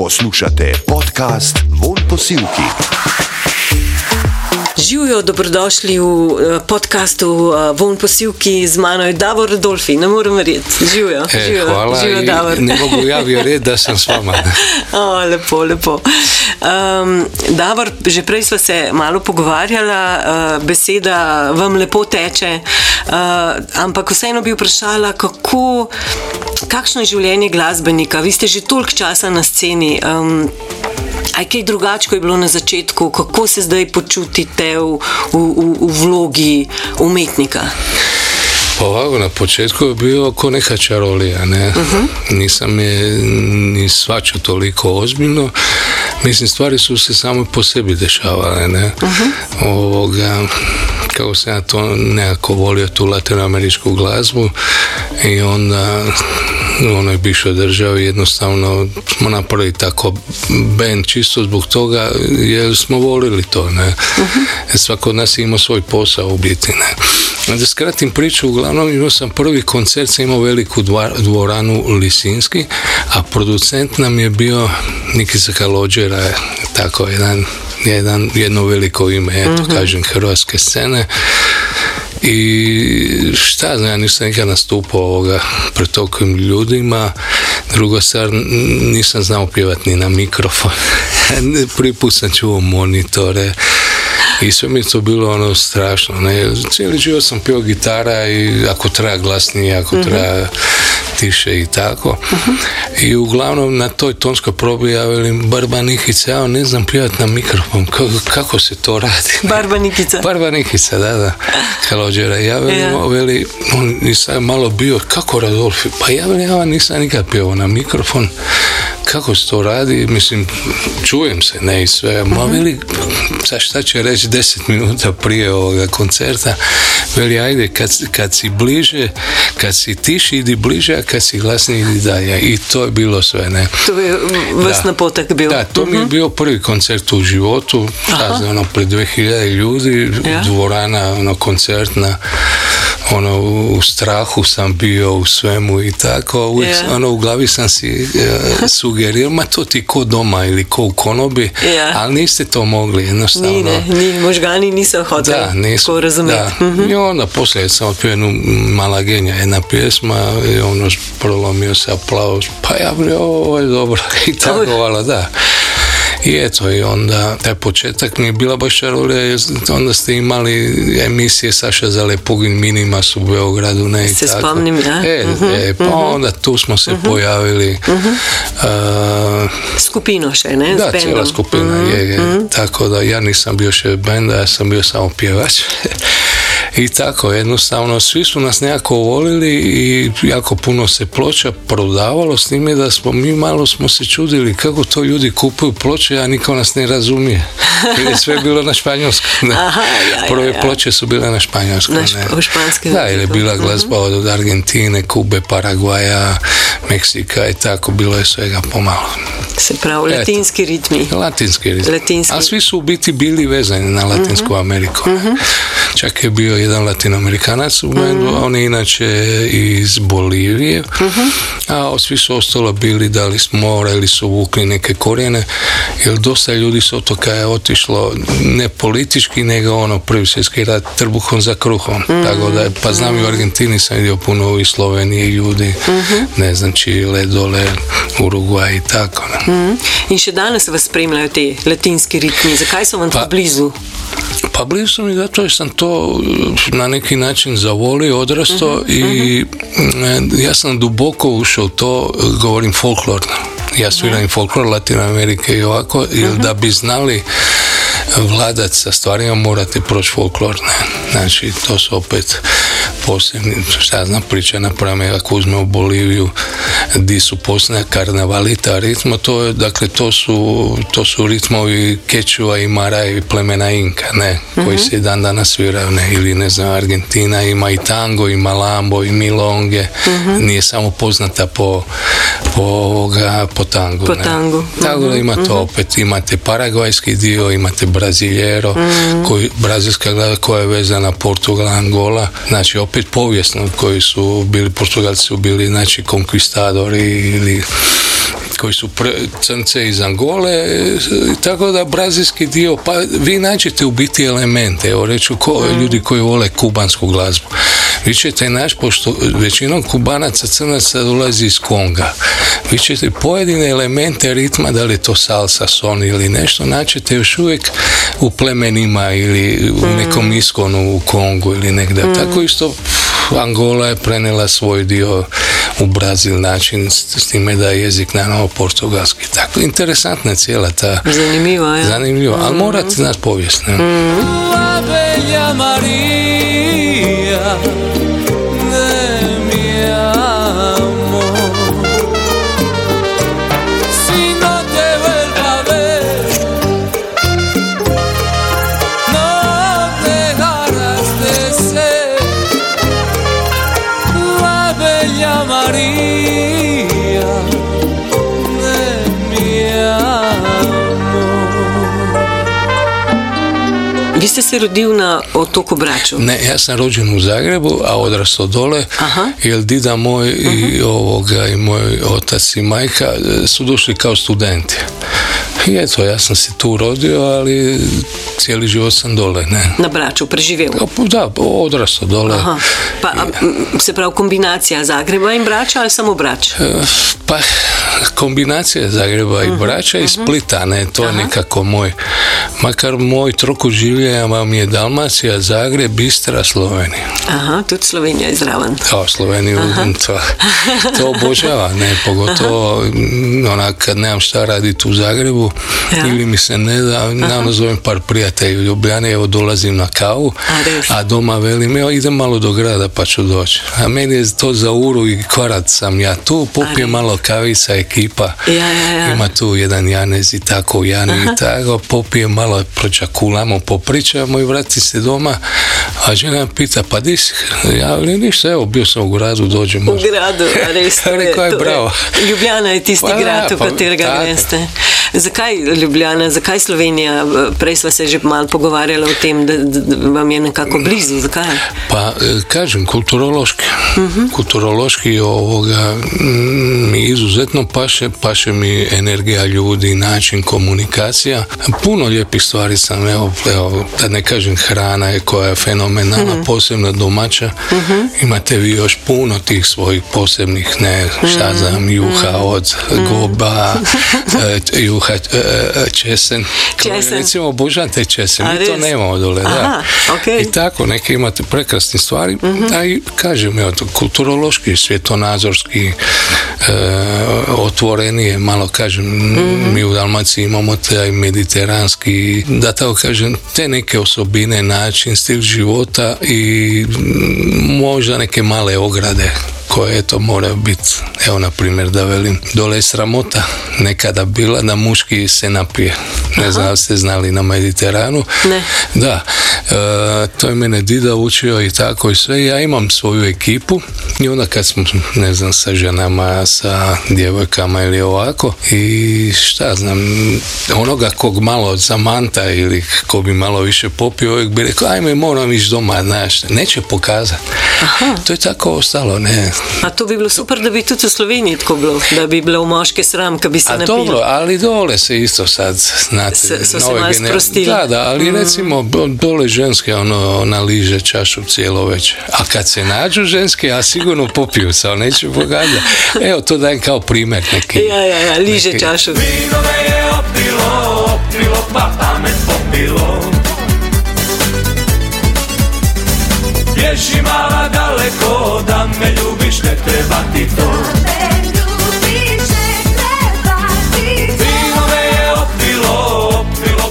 Poslušate podcast Von Posilki. Živijo, dobrodošli v eh, podkastu eh, Von Posilki z mano je Davor Rodolfi, ne morem verjeti. Živijo, E, živijo, hvala. živijo Davor. ne mogu ja vjeriti da sam s vama. O, lepo, lepo. Um, Davor, že prej smo se malo pogovarjala, uh, beseda vam lepo teče, uh, ampak vseeno bi vprašala, kako, kakšno je življenje glasbenika. Vi ste že toliko časa na sceni. Um, Aj kaj drugače, kot je bilo na začetku, kako se zdaj počutite v, v, v, v vlogi umetnika? Pa ovako, na početku je bio ko neka čarolija, ne? Nisam je ni svačao toliko ozbiljno. Mislim, stvari su se samo po sebi dešavale, ne? Ovoga, kako sam ja to nekako volio, tu latinoameričku glazbu i onda u onoj bivšoj državi jednostavno smo napravili tako band čisto zbog toga jer smo volili to, ne? Svako od nas je imao svoj posao u biti, ne? Da skratim priču, uglavnom imao sam prvi koncert, sam imao veliku dvoranu Lisinski, a producent nam je bio Nikisa Kalođera, tako jedan, jedan, jedno veliko ime, eto kažem, hrvatske scene. I šta znam, ja nisam nikad nastupao ovoga pred tokim ljudima. Druga stvar, nisam znao pjevati ni na mikrofon. Prvi put sam čuo monitore. I sve mi je to bilo ono strašno. Ne? Cijeli život sam pio gitara i ako treba glasnije, ako treba tiše i tako. I uglavnom na toj tonskoj probi ja velim, Barba Nikica, ja ne znam pjevati na mikrofon. Kako, kako se to radi? Barba Nikica. Barba Nikica, da, da. Kalođera. Ja velim, o, veli, on nisam malo bio, kako Radolfi? Pa ja velim, ja nisam nikad pjevao na mikrofon. Kako se to radi? Mislim, čujem se, ne i sve. Ma veli, sa šta će reći deset minuta prije ovoga koncerta? Veli, ajde, kad, kad si bliže, kad si tiši, idi bliže, a kad si glasniji, idi dalje. I to je bilo sve, ne. To je vas Da. napotak bil. Da, to mi je bio prvi koncert u životu, šta ono, pred 2000 ljudi, Ja. dvorana, ono, koncertna, ono, u strahu sam bio u svemu i tako, uvijek, Ja. ono, u glavi sam si e, sugerirao, ma to ti ko doma ili ko u konobi, Ja. ali niste to mogli, jednostavno. Ni, ne, ni, možgani niso hoteli Da, nisu. tako razumeti. Mhm. Da. I onda poslije sam otpio jednu Malagenja, jedna pjesma i ono prolomio se aplauz. Pa ja bi ovo je dobro. I tako, vala, da. I eto, i onda taj početak mi je bila baš čarolija, jer onda ste imali emisije Saša Zalepugin Minimas u Beogradu, ne i Se tako. spomnim, ja. E, Mhm, e, pa onda tu smo se pojavili. Uh, Skupino še, ne? da, bendom. cijela skupina je, je. Tako da ja nisam bio šef benda, ja sam bio samo pjevač. I tako, jednostavno, svi su nas nekako volili i jako puno se ploča prodavalo s time da smo, mi malo smo se čudili kako to ljudi kupuju ploče, a niko nas ne razumije. Jer je sve bilo na španjolskom. Prve ploče su bile na španjolskom. Da, jer je bila glazba od Argentine, Kube, Paragvaja, Meksika i tako, bilo je svega pomalo. Se pravi, Eto. latinski ritmi. Latinski rizik. Latinski. A svi su u biti bili vezani na Latinsku Ameriku. Čak je bio jedan latinoamerikanac u bendu, a on je inače iz Bolivije, a svi su ostalo bili da li s mora ili su vukli neke korijene, jer dosta ljudi s otoka je otišlo ne politički, nego ono prvi svjetski rat trbuhom za kruhom. Tako da, pa znam i u Argentini sam vidio puno i Slovenije ljudi, ne znam, Čile, dole, Uruguay i tako. Mhm. In še danes vas spremljajo te latinski ritmi. Zakaj so vam Pa- tako blizu? Pa blizu su mi zato jer sam to na neki način zavolio, odrastao i e, ja sam duboko ušao u to, govorim folklorno. Ja sviram i folklor Latine Amerike i ovako, jer da bi znali vladat sa stvarima morate proći folklorne. Znači, to su opet posebni, šta ja znam, priča napravimo ako uzmemo Boliviju, di su posljednja karnavalita ritmo, to je, dakle, to su, to su ritmovi Kečua i Mara i plemena Inka, ne, koji se i dan danas sviraju, ne, ili ne znam, Argentina ima i tango, i malambo, i milonge, nije samo poznata po, po, ovoga, po tangu. Po ne. tangu. Tako da ima to opet, imate paragvajski dio, imate braziljero, koji, brazilska glava koja je vezana Portugal, Angola, znači opet povijesno koji su bili, Portugalci su bili znači konkvistadori ili koji su pre, crnce iz Angole, tako da brazilski dio, pa vi nađete u biti elemente, evo reću ko, ljudi koji vole kubansku glazbu. Vi ćete naći, pošto većinom kubanaca crnaca dolazi iz Konga, vi ćete pojedine elemente ritma, da li je to salsa, son ili nešto, naćete još uvijek u plemenima ili u nekom iskonu u Kongu ili negdje. Tako isto Angola je prenela svoj dio u Brazil način s, s time da je jezik naravno portugalski. Tako interesantna je cijela ta Zanimljivo, ja. zanimljivo, ali morate znati povijest. Ne? La bella ste se rodil na otoku Braču. Ne, ja sam rođen u Zagrebu, a odrastao dole, Aha. jer dida moj i ovoga i moj otac i majka e, su došli kao studenti. I eto, ja sam se tu rodio, ali cijeli život sam dole, ne. Na Braču, preživeo. Da, odrastao dole. Aha. Pa, a, se pravi kombinacija Zagreba in Brača ali samo Brač? E, Pa kombinacija Zagreba i Brača i Splita, ne, to je nekako moj, makar moj trokut življenja vam je Dalmacija, Zagreb, Bistra, Slovenija. Aha, tudi Slovenija je zraven. Kao Sloveniju, to, to obožava, ne, pogotovo onak kad nemam šta raditi u Zagrebu Ja. ili mi se ne da, naravno zovem par prijatelja u Ljubljani, evo dolazim na kavu, A, a doma velim, evo idem malo do grada pa ću doći. A meni je to za uru i kvarat sam ja tu, popijem malo kavica, ekipa, Ja, ja, ja. ima tu jedan Janez i tako, Janu i tako, popijem malo, pročakulamo, popričamo i vrati se doma, a žena pita, pa di si? Ja velim, ništa, evo, bio sam u gradu, dođem. Možda." gradu, a Rekao je bravo. Ljubljana je tisti Pa grad, v pa. Zakaj Ljubljana, zakaj Slovenija? Prej sva se že malo pogovarjala o tem, da, da vam je nekako blizu. Zakaj? Pa, e, kažem, kulturološki. Kulturološki ovoga mm, mi izuzetno paše, paše mi energija ljudi, način komunikacija. Puno lijepih stvari sam, evo, evo da ne kažem hrana je koja je fenomenalna, posebno domaća. Imate vi još puno tih svojih posebnih, ne, šta znam, juha od goba, e, juha, e, e, česen. Česen. Recimo, obožavam te česen, mi to nemamo dole, da. Aha, okej. I tako, neke imate prekrasne stvari, Mhm. a i kažem, evo, to kulturološki, svjetonazorski, e, otvorenije, malo kažem, Mhm. mi u Dalmaciji imamo taj mediteranski, da tako kažem, te neke osobine, način, stil života i možda neke male ograde koje eto mora biti, evo na primjer da velim, dole je sramota nekada bila da muški se napije. Ne znam da li ste znali na Mediteranu. Ne. Da, e, to je mene dida učio i tako i sve. Ja imam svoju ekipu i onda kad smo, ne znam, sa ženama, sa djevojkama ili ovako i šta znam, onoga kog malo zamanta ili ko bi malo više popio, uvijek bi rekao, ajme, moram ići doma, znaš, neće pokazati. To je tako ostalo, ne. A to bi bilo super, da bi tudi v Sloveniji tako bilo, da bi bilo v moške sram, ki bi se A napili. dobro, ali dole se isto sad, znate, Se- su se nove malo gener- sprostili. Da, da, ali recimo do- dole ženske ono, ona liže čašu cijelo već. A kad se nađu ženske, a sigurno popiju se, ali neće pogađati. Evo, to dajem kao primjer neki. Ja, ja, ja, liže neki- čašu. Vino me je opilo, opilo pa pamet popilo Bježi mala daleko, da me ljubiš ne treba ti to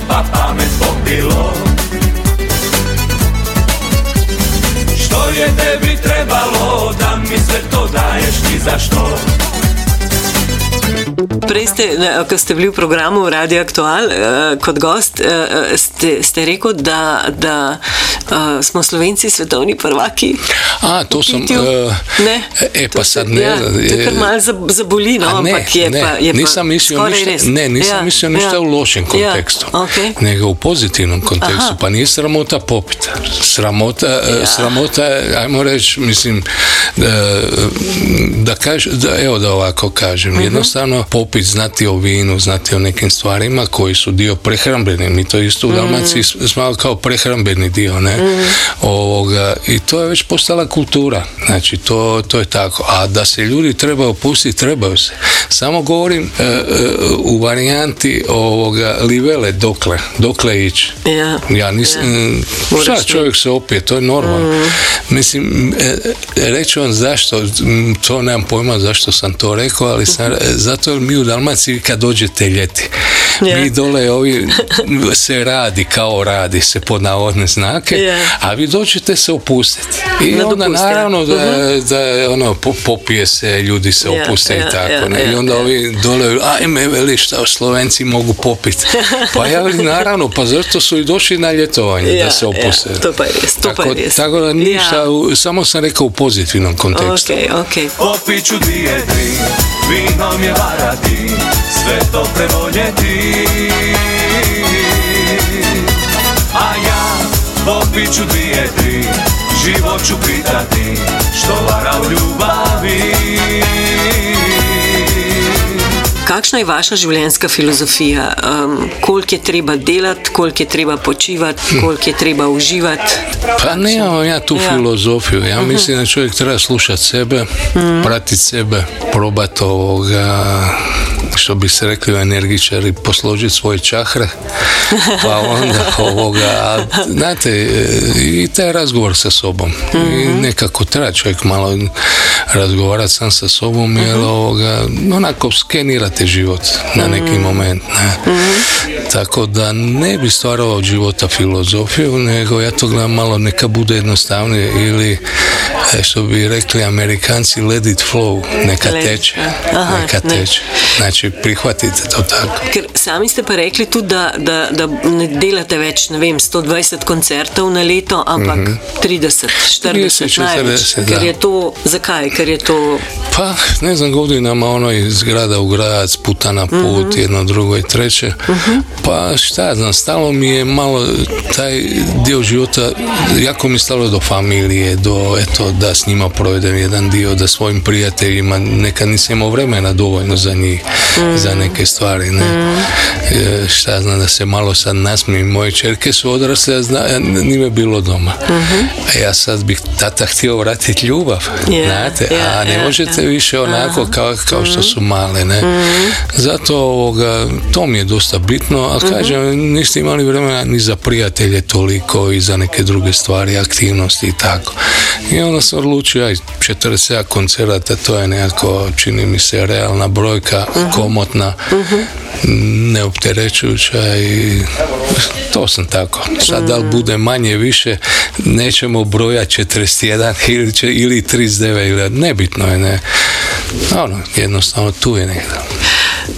pa Što je tebi trebalo, da mi sve to daješ ti zašto? Prej ste, ko ste bili v programu Radio Aktual eh, kot gost, eh, ste, ste rekel, da, da eh, smo Slovenci svetovni prvaki. A, to. Pitju. e, ne. E, To pa sad ne... Ja, to je kar malo za- zaboli, no, A ne, ampak je ne, pa. Je nisam skoraj ništa, res. ne, nisam Ja, mislio ništa ja. u lošem kontekstu, Ja, okej. nego u pozitivnom kontekstu. Aha. Pa nije sramota popita. Sramota, e, sramota ajmo reći, mislim, e, da kaže, da, evo da ovako kažem, Mhm. jednostavno popit, znat znati o vinu, znati o nekim stvarima koji su dio prehrambeni. Mi to isto u Dalmaciji smo kao prehrambeni dio, ne? Ovoga, I to je već postala kultura. Znači, to, to je tako. A da se ljudi trebaju pustiti, trebaju se. Samo govorim e, e, u varijanti ovoga livele dokle, dokle ići. Ja. Ja nisam, Moraš šta čovjek se opije, to je normalno. Mislim, e, e, reći vam zašto, to nemam pojma zašto sam to rekao, ali sam, e, zato jer mi u Dalmaciji kad dođete ljeti, Ja. mi dole ovi se radi kao radi se pod navodne znake, Ja. a vi dođete se opustiti. I Na onda dopust, ja. naravno da, da ono, po- popije se, ljudi se Ja, opuste ja, i tako. ja, ne? I onda ja. ovi dole, ajme, veli šta, Slovenci mogu popiti. Pa ja naravno, pa zašto su i došli na ljetovanje Ja, da se opuste. ja, to pa je to pa tako, je res. tako da ništa, Ja. u- samo sam rekao u pozitivnom kontekstu. Ok, ok. Popit ću dvije, tri, vinom je varati, sve to prevoljeti. A ja popit ću dvije, tri, život ću pitati, što vara u ljubavi. Kakšna je vaša življenjska filozofija? Um, koliko je treba delati, koliko je treba počivati, koliko je treba uživati? Pa nemam ja tu Ja. Mhm. filozofiju. Ja mislim da čovjek treba slušati sebe, pratiti sebe, probati ovoga, što bi se rekli energičari, posložiti svoje čahre, pa onda ovoga, a, znate, i taj razgovor sa sobom. I Mhm. nekako treba čovjek malo razgovarati sam sa sobom, jer Mhm. ovoga, onako skenirate život na neki moment. Ne? Mhm. Tako da ne bi stvarao od života filozofiju, nego ja to gledam malo neka bude jednostavnije ili e, što bi rekli amerikanci let it flow, neka teče, neka ne. teče. Znači prihvatite to tako. Ker sami ste pa rekli tudi, da, da, da ne delate več, ne vem, 120 koncertov na leto, ampak 30, 40 30, največ. 40, Ker da. je to, zakaj? Ker je to, Pa, ne znam, godinama ono iz grada u grad, s puta na put, Mhm. jedno, drugo i treće. Pa šta ja znam, stalo mi je malo taj dio života, jako mi stalo do familije, do eto, da s njima provedem jedan dio, da svojim prijateljima, nekad nisam imao vremena dovoljno za njih. Za neke stvari, ne. E, šta znam, da se malo sad nasmijem, moje čerke su odrasle, a zna, a nije me bilo doma. A ja sad bih tata htio vratiti ljubav, Ja, znate, ja, a ne ja, možete više onako kao, kao što su male, ne. Zato ovoga, to mi je dosta bitno, ali kažem, niste imali vremena ni za prijatelje toliko i za neke druge stvari, aktivnosti i tako. I onda sam odlučio, aj, 47 koncerata, to je nekako, čini mi se, realna brojka, komotna, neopterećujuća i to sam tako. Sad da bude manje više, nećemo brojati 41 ili, će, ili 39, ili, nebitno je, ne. Ono, jednostavno tu je negdje.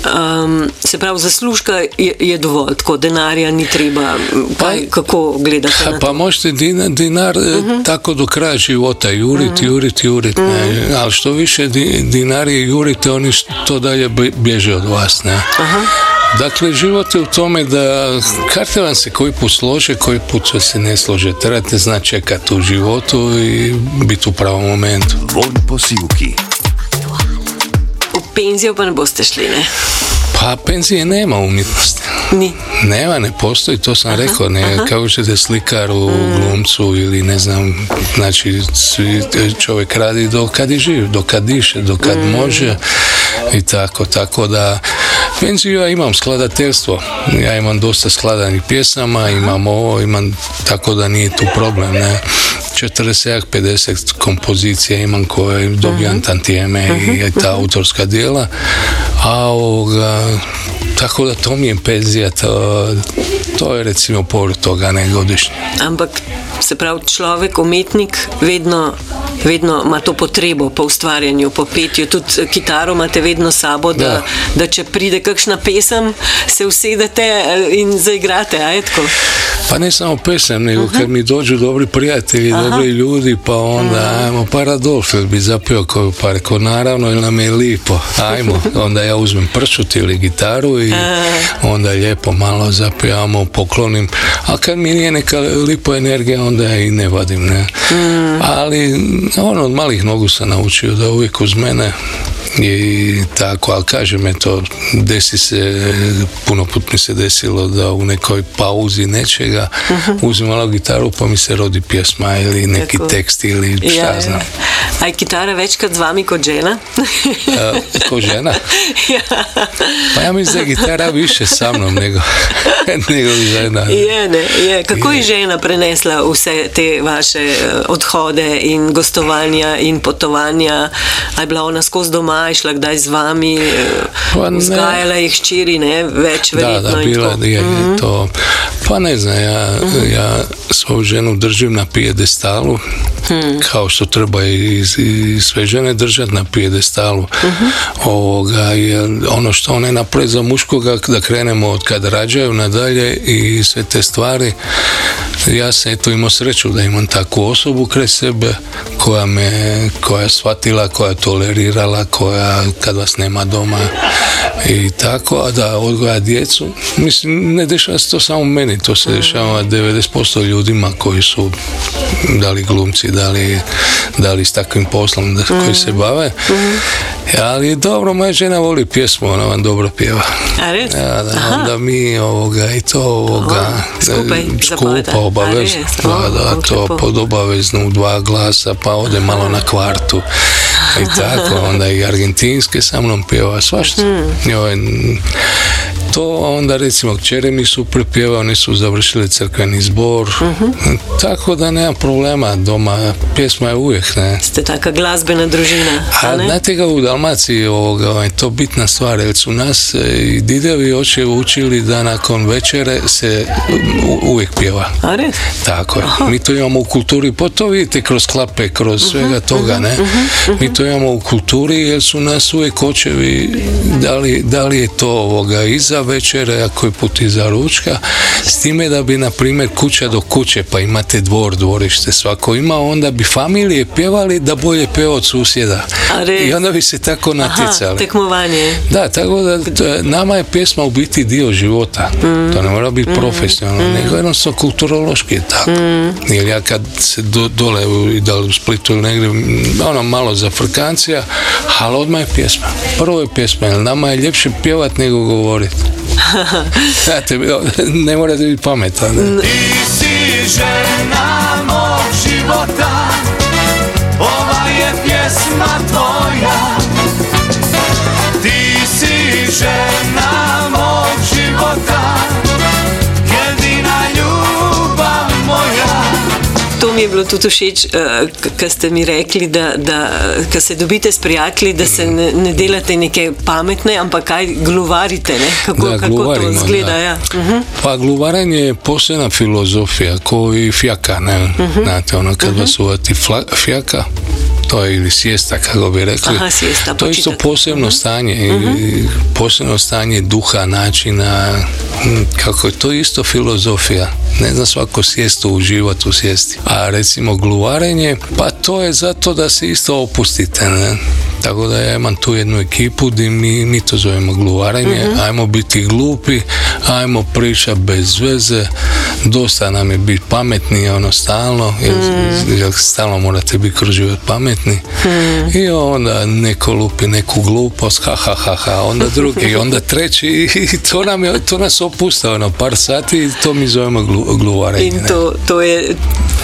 Um, se pravi, zaslužka je, je dovolj, tako denarja ni treba. Kaj, kako gledate Ha, na pa to? možete dinar, dinar e, tako do kraja života jurit, jurit, jurit, ne. ali što više di, dinarije jurite, oni što dalje bje- bježe od vas, ne. Dakle, život je u tome da karte vam se koji put slože, koji put se ne slože. Trebate znati čekati u životu i biti u pravom momentu. Von Posivki. V penzijo pa ne boste šli, ne? Pa penzije nema umjetnosti. Ni. Nema, ne postoji, to sam rekao, ne, kako ćete slikaru, glumcu ili ne znam, znači svi, čovjek radi dok kad je živ, dok kad diše, dok kad može i tako, tako da penziju ja imam skladateljstvo, ja imam dosta skladanih pjesama, imam ovo, imam, tako da nije tu problem, ne. 40-50 kompozicija imam koje dobijam tantijeme i ta autorska dijela, a ovoga, tako da to mi je penzija, to, to je recimo pol toga ne godišnje. Ampak se pravi, človek, umetnik, vedno, vedno ima to potrebo po ustvarjanju, po petju. Tudi eh, kitaro imate vedno sabo, da, Da. da če pride kakšna pesem, se usedete eh, in zaigrate. Pa ne samo pesem, nego kad mi dođu dobri prijatelji, dobri ljudi, pa onda ajmo pa Radolf jel bi zapio koju pa rekao naravno jer nam je lipo, ajmo, onda ja uzmem pršut ili gitaru i onda lijepo malo zapijamo, poklonim, a kad mi nije neka lipo energija onda ja i ne vadim, ne. Ali ono od malih nogu sam naučio da uvijek uz mene i tako, ali kažem, eto, desi se, puno put mi se desilo da u nekoj pauzi nečega uzimala gitaru pa mi se rodi pjesma ili neki Tako. tekst ili šta Ja, ja. znam. A je kitara večkrat z vami kot žena? E, ko žena? ja. Pa ja mislim da je gitara više sa mnom nego, nego žena. Je, ne, je. Kako je žena prenesla vse te vaše eh, odhode in gostovanja in potovanja? A je bila ona skozi doma, doma, je šla kdaj z vami, eh, vzgajala jih ščiri, ne več verjetno. Da, da, bila je mm -hmm. to. Pa ne znam, ja, ja svoju ženu držim na pijedestalu, Hmm. kao što treba i, i sve žene držati na pijedestalu. Mhm. Ovoga, jer ono što one naprave za muškoga, da krenemo od kad rađaju nadalje i sve te stvari, ja sam eto imao sreću da imam takvu osobu kraj sebe koja me, koja je shvatila, koja je tolerirala, koja kad vas nema doma i tako, a da odgoja djecu. Mislim, ne dešava se to samo meni, to se dešava 90% ljudima koji su da li glumci, da li, da li s takvim poslom da, koji se bave. Ali dobro, moja žena voli pjesmu, ona vam dobro pjeva. A res? Ja, da, onda mi ovoga i to ovoga Aha, skupaj e, skupa obavezno da, da, to pod obavezno u dva glasa pa ode malo na kvartu i tako onda i argentinske sa mnom pjeva svašta Hmm. I ovaj, to onda recimo kćeri mi su prepjeva oni su završili crkveni zbor Mhm. tako da nema problema doma pjesma je uvijek ne Ste taka glasbena družina, a a ne? znate ga u Dalmaciji ovoga, je to bitna stvar, jer su nas e, i didevi i očevi učili da nakon večere se uvijek pjeva. A res? Tako je. Mi to imamo u kulturi, pa to vidite kroz klape, kroz svega toga, ne? Mi to imamo u kulturi jer su nas uvijek očevi, da li, da li je to ovoga iza večere, ako je put iza ručka, s time da bi, na primjer, kuća do kuće, pa imate dvor, dvorište, svako ima, onda bi familije pjevali da bolje peva od susjeda. I onda bi se tako Aha, natjecali. tekmovanje. Da, tako da nama je pjesma u biti dio života. To ne mora biti profesionalno, nego jednostavno kulturološki je tako. Jer ja kad se do, dole da li u Splitu ili negdje, ono malo za frkancija, ali odmah je pjesma. Prvo je pjesma, jer nama je ljepše pjevat nego govorit. Znate, ne morate biti pametan. Ti si žena mog života Ova je pjesma tvoja Ti si žena mi je bilo tudi všeč, ker ste mi rekli, da, da ko se dobite s prijatelji, da se ne, ne delate neke pametne, ampak kaj gluvarite, ne? Kako, Da, kako to izgleda. da. Ja. Mhm. Pa gluvaranje je posebna filozofija, ko i fjaka, ne? Mhm. Znate, ono kad vas uvati fjaka, to je ili sjesta, kako bi rekli. Aha, sjesta, to je isto posebno stanje, i posebno stanje duha, načina, kako je to isto filozofija. Ne zna svako sjestu uživati u sjesti. A recimo gluvarenje, pa to je zato da se isto opustite, ne? Tako da ja imam tu jednu ekipu gdje mi, mi to zovemo gluvarenje, ajmo biti glupi, ajmo pričati bez veze, dosta nam je biti pametni ono stalno, jer, jer stalno morate biti kroz život pametni i onda neko lupi neku glupost, ha ha ha ha, onda drugi, i onda treći i to, nam je, to nas opusta ono par sati i to mi zovemo glu, gluvarenje. In ne. to, to je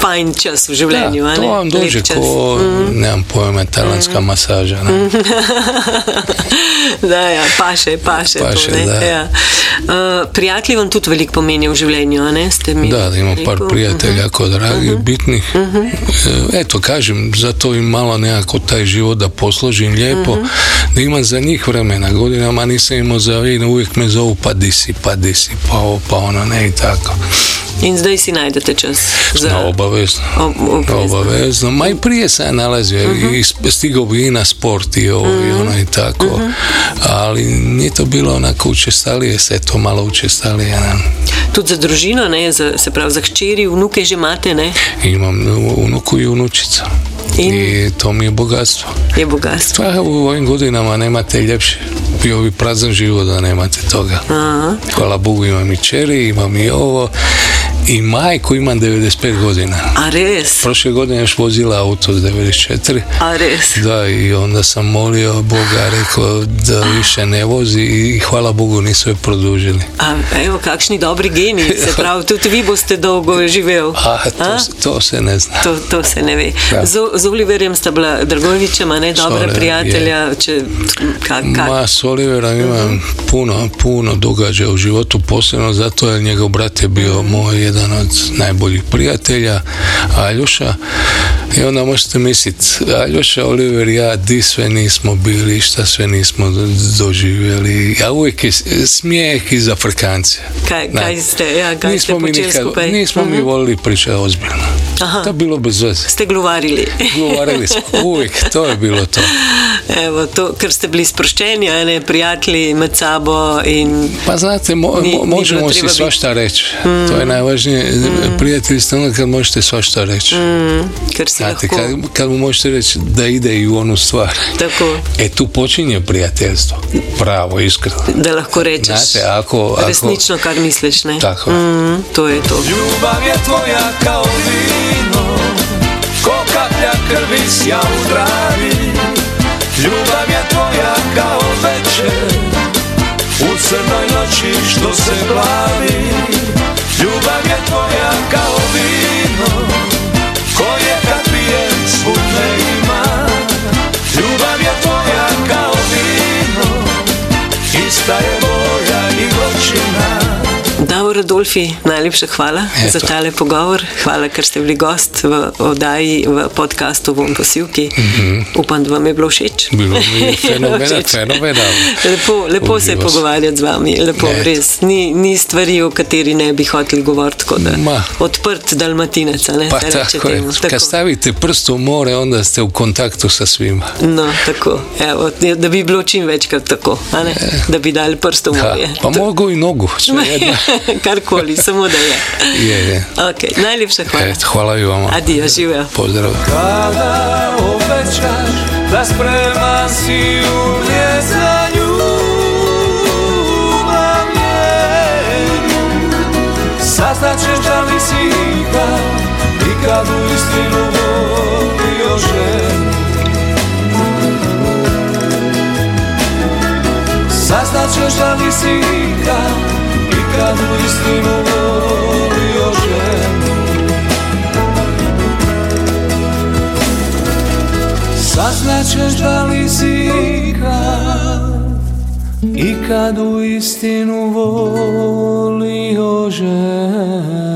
fajn čas v življenju. a Da, to ne? vam Lep dođe. Mhm. ko, nemam pojma, tajlandska masaža. Ne? da, ja, paše, paše. Paše, to, ne? da. Ja. Uh, prijatelji vam tudi veliko pomenijo v življenju, ne? Ste mi Da, da imam par rekel? prijatelja jako dragih, bitnih. E, Eto, kažem, zato im malo nekako taj život da posložim lijepo, da imam za njih vremena. Godinama nisam imao za vin, uvijek me zovu pa di si, pa di si, pa ovo, pa ono, ne i tako. In zdaj si najdete čas za No, obavezno. Ob- obavezno. Obavezno. Ma i prije sam ja nalazio i sp- stigao bi i na sport i ovo i ono i tako. Ali nije to bilo onako učestalije, se to malo učestalije. Ne? tudi za družino, ne? Za, se pravi za hčeri, vnuke že imate, ne? Imam unuku i unučica. In- I to mi je bogatstvo. Je bogatstvo. Pa u ovim godinama nemate ljepše. Bio bi prazan život da nemate toga. Aha. Hvala Bogu imam i čeri, imam i ovo. I majku imam 95 godina. A res? Prošle godine još vozila auto s 94. A res? Da, i onda sam molio Boga, rekao da više ne vozi i hvala Bogu nisu je produžili. A evo, kakšni dobri geni, se pravi, tudi vi boste dolgo živel. A, to, se- to se ne zna. To, to se ne ve. Z, z Oliverjem sta bila Dragovičema, ne dobra prijatelja. Če, kak, kak? Ma, s Oliverom imam puno, puno događaja u životu, posebno zato jer njegov brat je bio moj jedan od najboljih prijatelja, Aljoša. I onda možete misliti, Aljoša, Oliver, ja, di sve nismo bili, šta sve nismo do- doživjeli. A uvijek je smijeh i zafrkancija. Kaj- kaj ste, ja, kaj nismo ste mi nikad- skupaj? Nismo mi volili pričati ozbiljno. Aha. To je bilo bez veze. Ste glovarili. Govorili smo uvijek, to je bilo to. Evo, to, ker ste bili sproščeni, a ne prijatelji med sabo in Pa znate, mo- Ni- mo- ni možemo si svašta reći. To je najvažnije. Prijatelji ste onda kad možete svašta reći. ker si Znate, kad, kad mu možete reći da ide i u onu stvar. Tako, E tu počinje prijateljstvo. Pravo, iskreno. da lahko rečeš Znate, ako... ako resnično, kar misliš. Ne? Tako. Mm, to je to. Ljubav je tvoja kao vino Ko kaplja krvi sja u travi Ljubav je tvoja kao večer U crnoj noći što se plavi Ljubav je tvoja kao vino Koje kad pijem svud ima. Ljubav je tvoja kao vino Ista je gorčina Davor Adolfi, najlepša hvala Eto. za tale pogovor. Hvala, ker ste bili gost v oddaji, v podkastu Von Posivki. Upam, da vam je bilo všeč. Bilo mi je fenomena- Všeč. fenomenalno. Lepo, lepo se je pogovarjati z vami, lepo, Eto. res. Ni, ni stvari, o kateri ne bi hoteli govoriti, tako odprt dalmatinec, ne? Pa tako temu. Kad stavite prst u more, onda ste u kontaktu sa svima. No, tako, evo, da bi bilo čim večkrat tako, ne? Da bi dali prst v Da, morje. pa mogu i nogu, svejedno. Karkoli, samo da je. Je, je. Ok, najlepša hvala. Eto, hvala i vama. Adijo, živijo. Pozdrav. Kada obećaš da spreman si uvijek za ljubav njenu Saznaćeš da li si ikad, ikad u istinu volio ženu Saznaćeš da li si ikad, ikad u istinu volio ženu Saznaćeš da li si ikad Ikad u istinu volio ženu